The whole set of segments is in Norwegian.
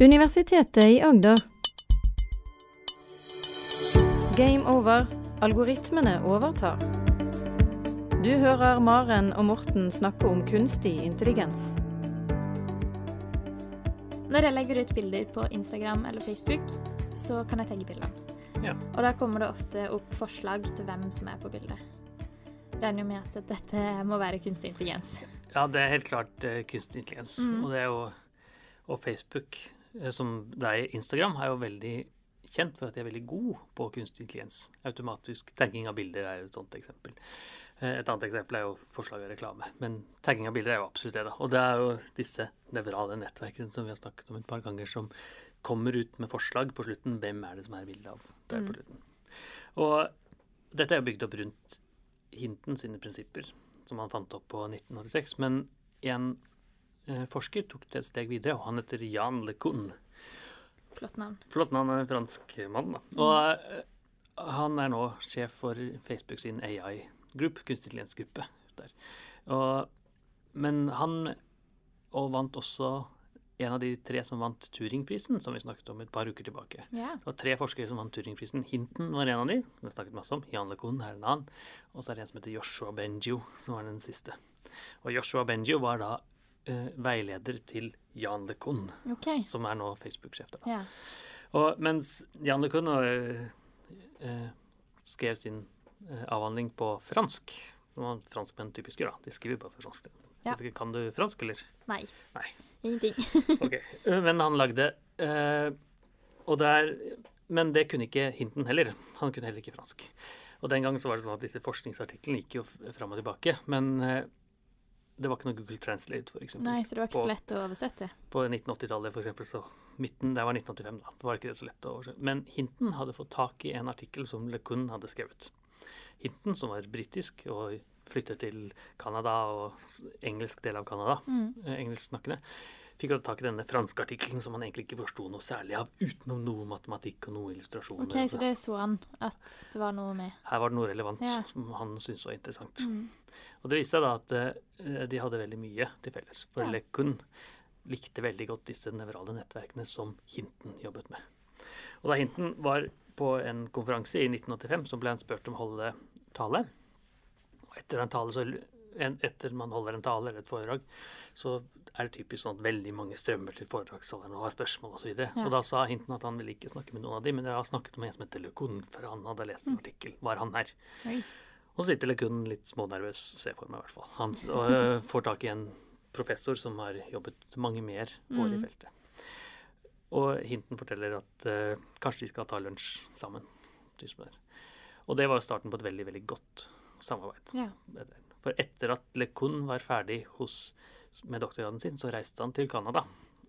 Universitetet i Agder. Game over. Algoritmene overtar. Du hører Maren og Morten snakke om kunstig intelligens. Når jeg legger ut bilder på Instagram eller Facebook, så kan jeg tagge bildene. Ja. Og da kommer det ofte opp forslag til hvem som er på bildet. Regner jo med at dette må være kunstig intelligens. Ja, det er helt klart eh, kunstig intelligens. Mm. Og det er jo Og Facebook, som det er Instagram, er jo veldig kjent for at de er veldig gode på kunstig intelligens. Automatisk tagging av bilder er jo et sånt eksempel. Eh, Et annet eksempel er jo forslag og reklame. Men tagging av bilder er jo absolutt det, da. Og det er jo disse nevrale nettverkene som vi har snakket om et par ganger, som kommer ut med forslag på slutten. Hvem er det som er bildet av der på Mm. slutten? Og dette er jo bygd opp rundt Hinton sine prinsipper, som han fant opp på 1986. Men en eh, forsker tok det et steg videre, og han heter Jan LeCun. Flott navn. Flott navn, er en fransk mann. da. Og mm. han er nå sjef for Facebook sin AI-gruppe, kunstig intelligens-gruppe. men han og vant også en av de tre som vant Turingprisen, som vi snakket om et par uker tilbake. Yeah. Var tre forskere som vant Turingprisen. Hinton var en av de, som vi snakket masse om. Jan LeCun er en annen. Og så er det en som heter Joshua Benjo, som var den siste. Og Joshua Benjo var da eh, veileder til Jan LeCun, okay. som er nå Facebook-sjef. der. Ja. Og mens Jan LeCun øh, øh, skrev sin øh, avhandling på fransk, som man franskmenn typisk gjør, da. De skriver bare på fransk. Ja. Kan du fransk, eller? Nei. Nei. Ingenting. okay. Men han lagde øh, Og det er Men det kunne ikke Hinton heller. Han kunne heller ikke fransk. Og den gang så var det sånn at disse forskningsartiklene gikk jo fram og tilbake. Men det var ikke noe Google Translate, for eksempel. Nei, så det var ikke så lett å oversette. På 1980-tallet for eksempel, så midten, det var 1985 da, det var ikke det så lett å oversette. Men Hinton hadde fått tak i en artikkel som LeCun hadde skrevet. Hinton, som var britisk og flyttet til Canada og engelsk del av Canada, Mm. eh, engelsksnakkende, fikk jo tak i denne franske artikkelen som han egentlig ikke forsto noe særlig av, utenom noe matematikk og noe illustrasjoner. OK, så det så han at det var noe med. Her var det noe relevant Ja. som han syntes var interessant. Mm. Og det viste seg da at uh, de hadde veldig mye til felles. For Ja. LeCun likte veldig godt disse nevrale nettverkene som Hinton jobbet med. Og da Hinton var på en konferanse i 1985, så ble han spurt om å holde tale. Og etter en tale, så en, etter man holder en tale eller et foredrag, så er det typisk sånn at veldig mange strømmer til foredragsholderen og har spørsmål osv. Ja. Og da sa Hinton at han ville ikke snakke med noen av dem, men jeg har snakket med en som heter LeCun, for han hadde lest en artikkel. Var han her? Oi. Og så sitter LeCun litt smånervøs, ser for meg i hvert fall. Han og, øh, får tak i en professor som har jobbet mange mer år i Mm. feltet. Og Hinton forteller at øh, kanskje de skal ta lunsj sammen. de. Og det var jo starten på et veldig, veldig godt samarbeid. Ja. For etter at LeCun var ferdig hos, med doktorgraden sin, så reiste han til Canada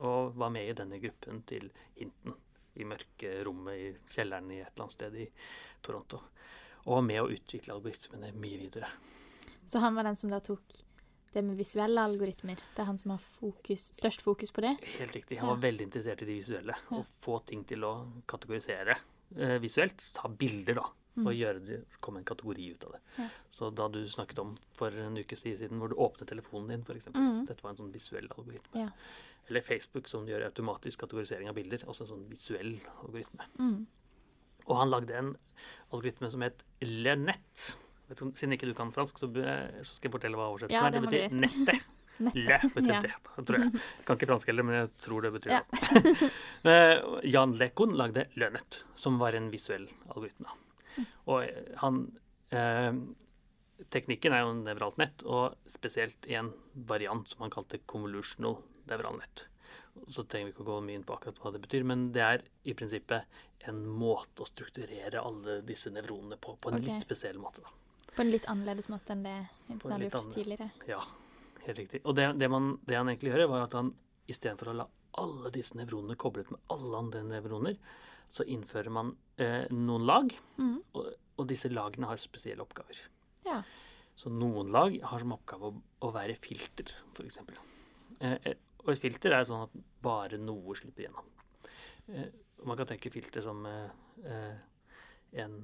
og var med i denne gruppen til Hinton i mørke rommet i kjelleren i et eller annet sted i Toronto. Og var med å utvikle algoritmene mye videre. Så han var den som da tok det med visuelle algoritmer. Det er han som har fokus, størst fokus på det. Helt riktig. Han Ja. var veldig interessert i de visuelle. Ja. Å få ting til å kategorisere eh, visuelt. Ta bilder, da. Mm. Og gjøre det, komme en kategori ut av det. Ja. Så da du snakket om for en ukes tid siden, hvor du åpnet telefonen din, f.eks. Mm. Dette var en sånn visuell algoritme. Ja. Eller Facebook, som gjør automatisk kategorisering av bilder. Også en sånn visuell algoritme. Mm. Og han lagde en algoritme som het Lenett. Vet Siden ikke du kan fransk, så, så skal jeg fortelle hva oversettelsen Ja, er. det Det betyr nettet. Le betyr Ja. det, da, tror jeg. Jeg kan ikke fransk heller, men jeg tror det betyr Ja. det. Eh, Jan Lekon lagde Lønnet, som var en visuell algoritme. Og eh, han eh, Teknikken er jo nevralt nett, og spesielt i en variant som han kalte convolutional neural nett. Så trenger vi ikke å gå mye inn på akkurat hva det betyr, men det er i prinsippet en måte å strukturere alle disse nevronene på, på en okay. litt spesiell måte. da. På en litt annerledes måte enn det en hadde litt gjort annen- tidligere. Ja, helt riktig. Og det, det, man, det han egentlig gjør, var at han istedenfor å la alle disse nevronene koblet med alle andre nevroner, så innfører man eh, noen lag, Mm. og, og disse lagene har spesielle oppgaver. Ja. Så noen lag har som oppgave å, å være filter, f.eks. Eh, eh, og et filter er sånn at bare noe slipper gjennom. Eh, man kan tenke filter som eh, eh, en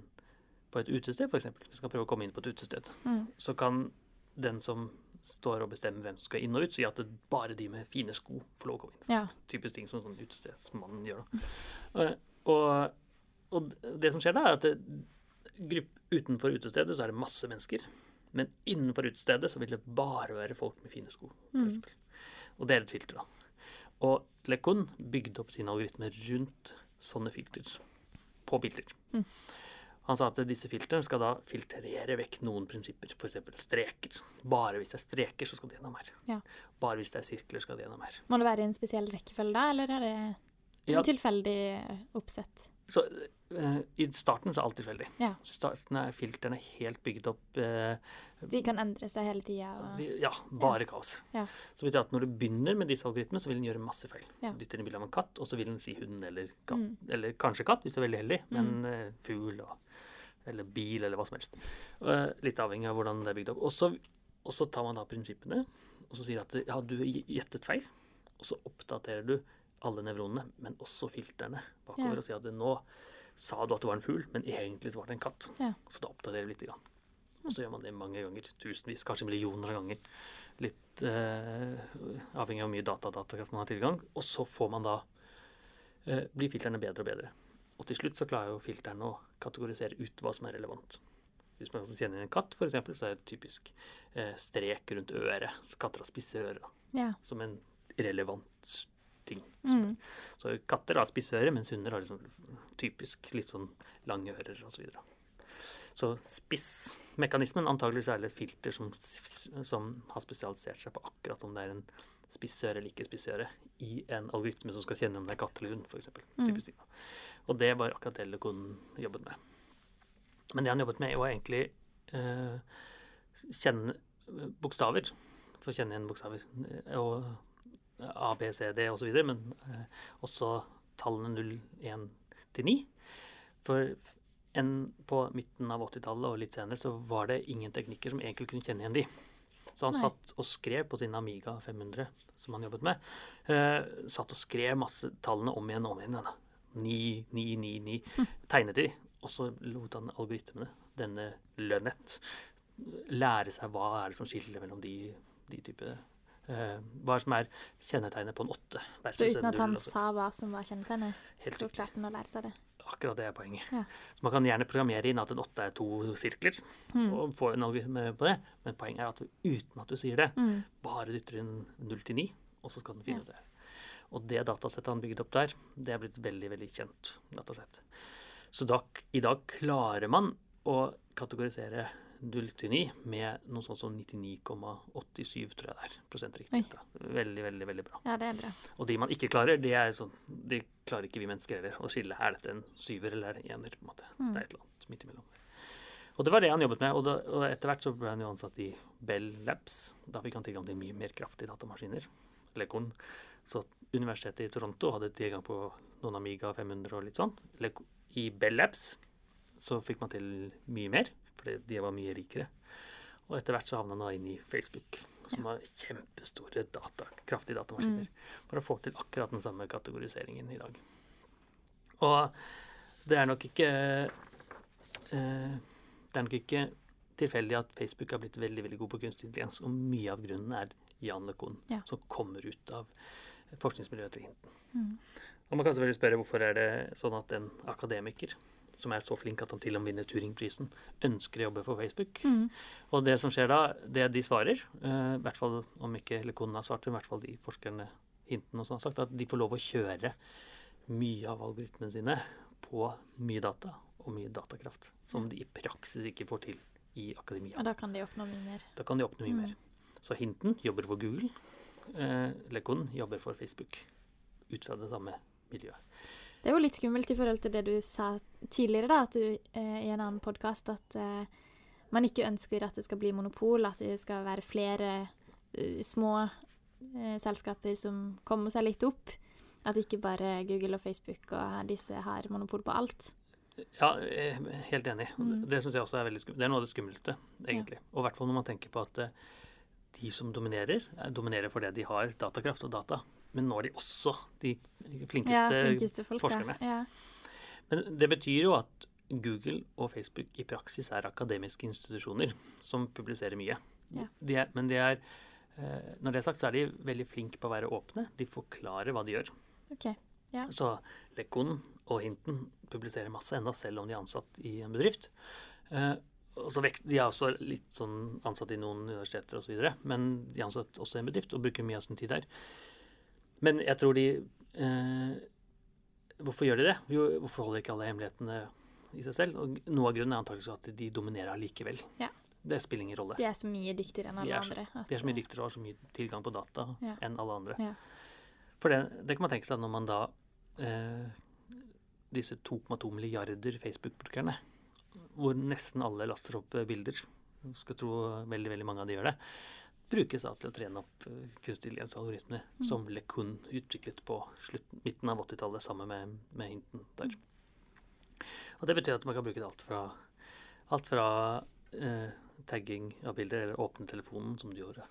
på et utested, f.eks. Vi skal prøve å komme inn på et utested Mm. så kan den som står og bestemmer hvem som skal inn og ut, si at det bare de med fine sko får lov å komme inn. Ja. Typisk ting som sånn utestedsmannen gjør. da. Og, og det som skjer da, er at det, grupp, utenfor utestedet så er det masse mennesker. Men innenfor utestedet så vil det bare være folk med fine sko. Mm. Og det er et filter, da. Og Lekon bygde opp sin algoritme rundt sånne filter på bilder. Mm. Han sa at disse filtrene skal da filtrere vekk noen prinsipper, f.eks. streker. Bare hvis det er streker, så skal det gjennom her. Ja. Bare hvis det er sirkler, skal det gjennom her. Må det være i en spesiell rekkefølge da, eller er det en Ja. tilfeldig oppsett? Så uh, I starten så er alt tilfeldig. Ja. Starten er filtrene helt bygd opp Uh, De kan endre seg hele tida. Ja, bare kaos. Ja. Så vet jeg at når du begynner med disse algoritmene, så vil den gjøre masse feil. Ja. Dytter inn bilde av en katt, og så vil den si hund eller katt. Mm. Eller kanskje katt, hvis du er veldig heldig, Mm. men uh, fugl eller bil eller hva som helst. Litt avhengig av hvordan det er bygd opp. Og så, og så tar man da prinsippene, og så sier at ja, du gjettet feil. Og så oppdaterer du alle nevronene, men også filtrene bakover, Ja. og sier at nå sa du at det var en fugl, men egentlig så var det en katt. Ja. Så da oppdaterer du litt. grann. Og så gjør man det mange ganger. Tusenvis, kanskje millioner av ganger. Litt eh, avhengig av hvor mye data datakraft man har tilgang. Og så får man da eh, blir filtrene bedre og bedre. Og til slutt så klarer jo filteren å kategorisere ut hva som er relevant. Hvis man kjenner en katt, f.eks., så er det typisk eh, strek rundt øret. Katter har spisse ører Ja. som en relevant ting. Mm. Så katter har spisse ører, mens hunder har liksom typisk litt sånn lange ører osv. Så, videre. så spissmekanismen antageligvis er det filter som, som har spesialisert seg på akkurat om det er en spissøre eller ikke spissøre i en algoritme som skal kjenne om det er katt eller hund, f.eks. Mm. Og det var akkurat det Lekon jobbet med. Men det han jobbet med, var egentlig eh, kjenne bokstaver. For å kjenne igjen bokstaver. eh, Og A, B, C, D osv. Men eh, også tallene 0, 1 til 9. For en, på midten av 80-tallet og litt senere så var det ingen teknikker som egentlig kunne kjenne igjen de. Så han Nei. satt og skrev på sin Amiga 500, som han jobbet med. Eh, satt og skrev masse tallene om igjen og om igjen. Da. 9, 9, 9, 9. Tegnet de, og så lot han algoritmene, denne Lønnet, lære seg hva er det som skiller mellom de, de type Hva er som er kjennetegnet på en åtte. Så uten at han null, sa hva som var kjennetegnet, Helt så klarte han å lære seg det. Akkurat det er poenget. Ja. Så man kan gjerne programmere inn at en åtte er to sirkler, Mm. og få en algoritme på det, men poenget er at uten at du sier det, Mm. bare dytter inn null til ni, og så skal den finne Ja. ut det. Og det datasettet han bygde opp der, det er blitt veldig, veldig kjent datasett. Så da, i dag klarer man å kategorisere 0 til 9 med noe sånt som 99,87, tror jeg det er. Prosent riktig. Veldig, veldig, veldig bra. Ja, det er bra. Og de man ikke klarer, det er sånn De klarer ikke vi mennesker heller å skille. Er dette en syver eller er det en ener? på en måte. Mm. Det er et eller annet midt imellom. Og det var det han jobbet med. Og, da, og etter hvert så ble han jo ansatt i Bell Labs. Da fikk han tilgang til mye mer kraftige datamaskiner. Lekon. Så universitetet i Toronto hadde tilgang på noen Amiga 500 og litt sånn. I Bell Labs så fikk man til mye mer, fordi de var mye rikere. Og etter hvert så havna han da inn i Facebook, som har kjempestore data, kraftige datamaskiner, for å få til akkurat den samme kategoriseringen i dag. Og det er nok ikke eh, Det er nok ikke tilfeldig at Facebook har blitt veldig veldig god på kunstig intelligens, og mye av grunnen er Jan Lecon, Ja. som kommer ut av forskningsmiljøet til Hinton. Mm. Og man kan selvfølgelig spørre hvorfor er det sånn at en akademiker som er så flink at han til og med vinner Turing-prisen, ønsker å jobbe for Facebook. Mm. Og det som skjer da, det de svarer, uh, i hvert fall om ikke Lekon har svart, i hvert fall de forskerne hintene også har sagt, at de får lov å kjøre mye av algoritmene sine på mye data og mye datakraft, som de i praksis ikke får til i akademia. Og da kan de oppnå mye mer. Da kan de oppnå mye Mm. mer. Så Hinton jobber for Google, eh, Lekon jobber for Facebook, ut fra det samme miljøet. Det er jo litt skummelt i forhold til det du sa tidligere, da, at du eh, i en annen podkast at eh, man ikke ønsker at det skal bli monopol, at det skal være flere eh, små eh, selskaper som kommer seg litt opp. At ikke bare Google og Facebook og disse har monopol på alt. Ja, jeg er helt enig. Mm. Det syns jeg også er veldig skummelt. Det er noe av det skumleste, egentlig. Og i hvert fall når man tenker på at eh, de som dominerer, eh, dominerer fordi de har datakraft og data. Men nå er de også de flinkeste, ja, flinkeste folk, forskerne. Ja. Men det betyr jo at Google og Facebook i praksis er akademiske institusjoner som publiserer mye. Ja. De er, men de er eh, Når det er sagt, så er de veldig flinke på å være åpne. De forklarer hva de gjør. Okay. Ja. Så Lekkonen og Hinton publiserer masse enda selv om de er ansatt i en bedrift. Eh, og så vek, De er også litt sånn ansatt i noen universiteter osv., men de er ansatt også i en bedrift og bruker mye av sin tid der. Men jeg tror de eh, Hvorfor gjør de det? Jo, hvorfor holder ikke alle hemmelighetene i seg selv? Og Noe av grunnen er antakeligvis at de dominerer allikevel. Ja. Det spiller ingen rolle. De er så mye dyktigere enn alle de så- andre. at- De er så mye dyktigere og har så mye tilgang på data Ja. enn alle andre. Ja. For det, det kan man tenke seg når man da eh, Disse 2,2 milliarder Facebook-brukerne, hvor nesten alle laster opp bilder, skal tro veldig veldig mange av de gjør det, brukes da til å trene opp eh, kunstig intelligens-algoritmer Mm. som LeCun utviklet på slutten, midten av 80-tallet sammen med, med Hinton der. Og det betyr at man kan bruke det alt fra, alt fra eh, tagging av bilder, eller åpne telefonen, som du gjorde,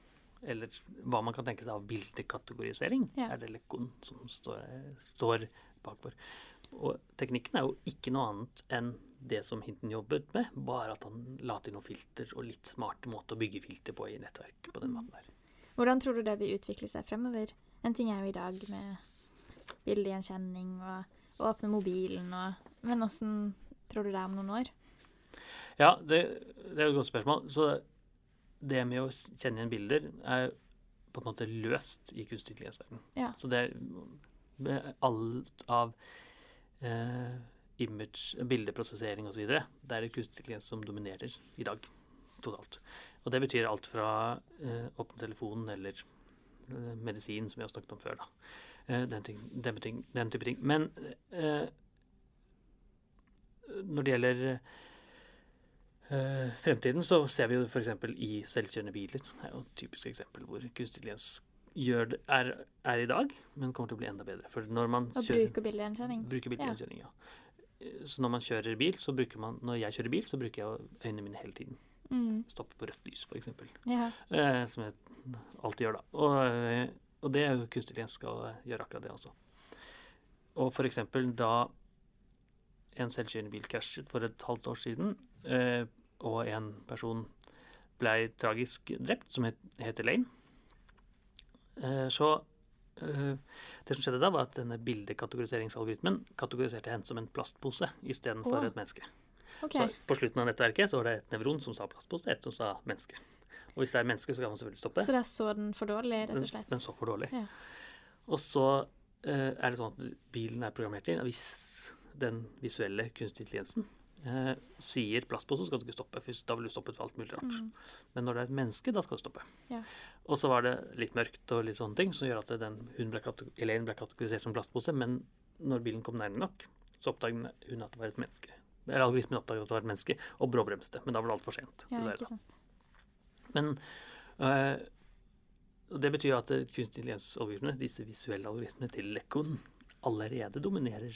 eller hva man kan tenke seg av bildekategorisering, Ja. er det LeCun som står, står bakfor. Og teknikken er jo ikke noe annet enn det som Hinton jobbet med, bare at han la til noen filter og litt smarte måter å bygge filter på i nettverk på den Mm. måten der. Hvordan tror du det vil utvikle seg fremover? En ting er jo i dag med bildegjenkjenning og å åpne mobilen og Men åssen tror du det er om noen år? Ja, det, det er jo et godt spørsmål. Så det med å kjenne igjen bilder er på en måte løst i kunstig intelligens-verdenen. Ja. Så det er alt av eh, image, bildeprosessering osv. Det er kunstig intelligens som dominerer i dag totalt. Og det betyr alt fra eh, åpne telefonen eller eh, medisin, som vi har snakket om før. da. Eh, den, ting, den, ting, den type ting. Men eh, når det gjelder eh, fremtiden, så ser vi jo f.eks. i selvkjørende biler. Det er jo et typisk eksempel hvor kunstig intelligens gjør det, er, er i dag, men kommer til å bli enda bedre. For når man kjører bruker bildegjenkjenning? Bruker bildegjenkjenning, ja. Eh, Så når man kjører bil, så bruker man Når jeg kjører bil, så bruker jeg øynene mine hele tiden. Mm. Stoppe på rødt lys, f.eks. Ja. Eh, som jeg alltid gjør, da. Og, eh, og det er jo kunstig intelligens skal gjøre akkurat det også. Og eksempel da en selvkjørende bil krasjet for et halvt år siden, eh, og en person ble tragisk drept, som het, het Elaine, eh, så Det som skjedde da, var at denne bildekategoriseringsalgoritmen kategoriserte henne som en plastpose istedenfor oh. et menneske. Okay. Så på slutten av nettverket så var det et nevron som sa plastpose, et som sa menneske. Og hvis det er menneske, så kan man selvfølgelig stoppe. Så da så den for dårlig, rett og Den, slett? den så for dårlig. Ja. Og så eh, er det sånn at bilen er programmert inn, og hvis den visuelle kunstig intelligensen eh, sier plastpose, så skal du ikke stoppe, for da vil du stoppe for alt mulig rart. Mm. Men når det er et menneske, da skal du stoppe. Ja. Og så var det litt mørkt og litt sånne ting som gjør at den, hun ble, Elaine ble kategorisert som plastpose, men når bilen kom nærme nok, så oppdaget hun at det var et menneske. Eller algoritmen oppdaget at det var et menneske, og bråbremste. Men da var det altfor sent. Ja, det der. Men øh, det betyr at eh, kunstig intelligens-algoritmene, disse visuelle algoritmene til Lekon, allerede dominerer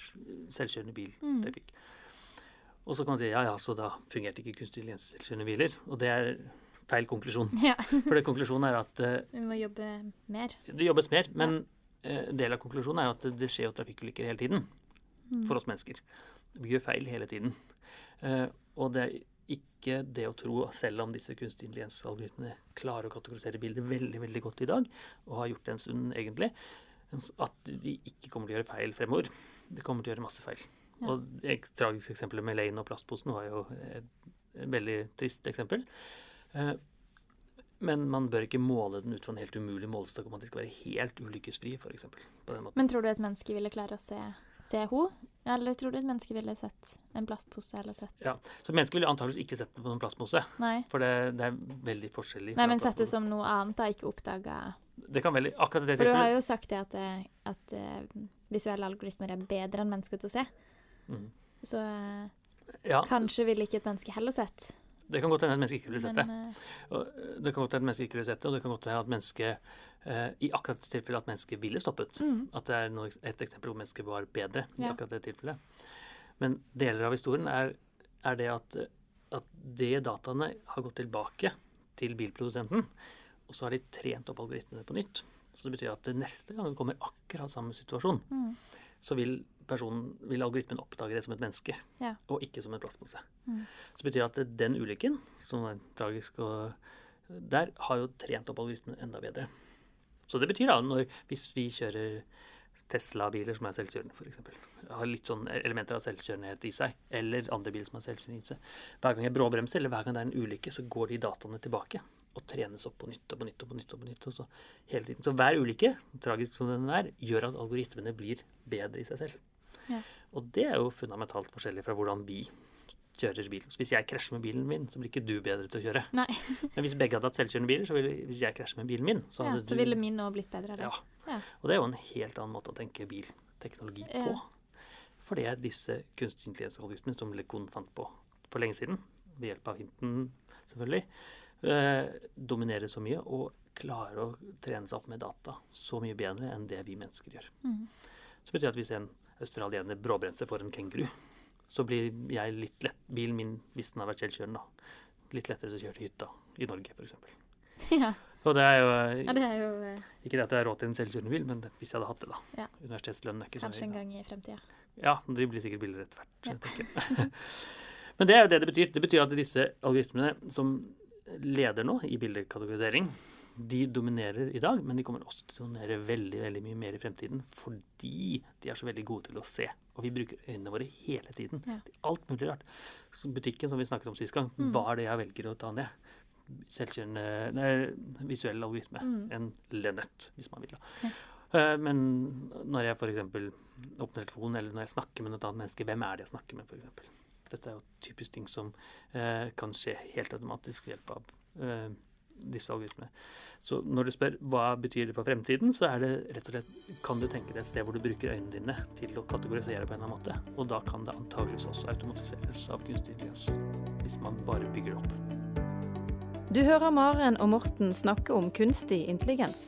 selvkjørende Mm. Og så kan man si ja, ja, så da fungerte ikke kunstig intelligens selvkjørende biler. Og det er feil konklusjon. Ja. For det konklusjonen er at eh, Vi må jobbe mer. det jobbes mer, men ja. en del av konklusjonen er jo at det skjer jo trafikkulykker hele tiden Mm. for oss mennesker. Vi gjør feil hele tiden. Eh, og det er ikke det å tro, selv om disse kunstig intelligens-algoritmene klarer å kategorisere bilder veldig veldig godt i dag, og har gjort det en stund egentlig, at de ikke kommer til å gjøre feil fremover. De kommer til å gjøre masse feil. Ja. Og ek- tragiske eksempelet med Lane og plastposen var jo et, et veldig trist eksempel. Eh, men man bør ikke måle den ut fra en helt umulig målestokk om at de skal være helt ulykkesfrie, f.eks. Men tror du et menneske ville klare å se, se henne? Eller tror du et menneske ville sett en plastpose eller sett Ja. Så mennesket ville antakeligvis ikke sett på en plastpose, Nei. for det, det er veldig forskjellig. Nei, men sett det som noe annet, da. Ikke oppdaga Det kan veldig, akkurat det For du har jo sagt det at, eh, at eh, visuelle algoritmer er bedre enn mennesker til å se. Mm. Så Ja, kanskje ville ikke et menneske heller sett. det kan godt hende et menneske ikke ville sett det. Men eh, eh, det kan godt hende at mennesket ikke ville sett det, og det kan godt hende at mennesket eh, I akkurat det tilfellet at mennesket ville stoppet. mm, At det er noe, et eksempel hvor mennesket var bedre i akkurat det tilfellet. Men deler av historien er, er det at, at de dataene har gått tilbake til bilprodusenten, og så har de trent opp algoritmene på nytt. Så det betyr at neste gang kommer akkurat samme situasjon, mm, så vil, personen, vil algoritmen oppdage det som et menneske, Ja. og ikke som en plastpose. Mm. Så det betyr at den ulykken, som er tragisk og der har jo trent opp algoritmen enda bedre. Så det betyr da, når, hvis vi kjører Tesla-biler som er selvkjørende, f.eks. Har litt sånn elementer av selvkjørenhet i seg. Eller andre biler som har selvkjørende i seg. Hver gang jeg bråbremser, eller hver gang det er en ulykke, så går de dataene tilbake. Og trenes opp på nytt og på nytt og på nytt. og på nytt, og Så hele tiden. Så hver ulykke, tragisk som den er, gjør at algoritmene blir bedre i seg selv. Ja. Og det er jo fundamentalt forskjellig fra hvordan vi kjører bil. Så hvis jeg krasjer med bilen min, så blir ikke du bedre til å kjøre. Nei. Men hvis begge hadde hatt selvkjørende biler, så ville hvis jeg krasjer med bilen min, så Ja, hadde så du ville min nå blitt bedre. Ja. Ja. Og det er jo en helt annen måte å tenke bilteknologi på. Ja. For det er disse kunstig intelligens-algoritmene som LeCon fant på for lenge siden, ved hjelp av hinten selvfølgelig, dominerer så mye og klarer å trene seg opp med data så mye bedre enn det vi mennesker gjør. Mm. Så betyr det at hvis en australiener bråbremser for en kenguru, så blir jeg litt lett, bilen min, hvis den har vært selvkjørende, da, litt lettere til å kjøre til hytta i Norge, f.eks. Ja. Og det er jo ja, det er jo eh, ikke det at jeg har råd til en selvkjørende bil, men hvis jeg hadde hatt det, da. Ja. Universitetslønnen er ikke kanskje en gang i fremtida. Ja, de blir sikkert billigere etter hvert. Ja. men det er jo det det betyr. Det betyr at disse algoritmene som leder nå i bildekategorisering, de dominerer i dag, men de kommer også til å dominere veldig veldig mye mer i fremtiden fordi de er så veldig gode til å se. Og vi bruker øynene våre hele tiden. Ja. Alt mulig rart. Så butikken som vi snakket om sist gang, Mm. hva er det jeg velger å ta ned? Selvkjørende nei, visuell algoritme. Mm. En lønnøtt, hvis man vil. da. Ja. Eh, Men når jeg f.eks. åpner telefonen, eller når jeg snakker med et annet menneske, hvem er det jeg snakker med, f.eks.? Dette er jo typisk ting som eh, kan skje helt automatisk ved hjelp av eh, disse algoritmene. Så når du spør hva betyr det for fremtiden, så er det rett og slett Kan du tenke deg et sted hvor du bruker øynene dine til å kategorisere på en eller annen måte? Og da kan det antageligvis også automatiseres av kunstig intelligens. Hvis man bare bygger det opp. Du hører Maren og Morten snakke om kunstig intelligens.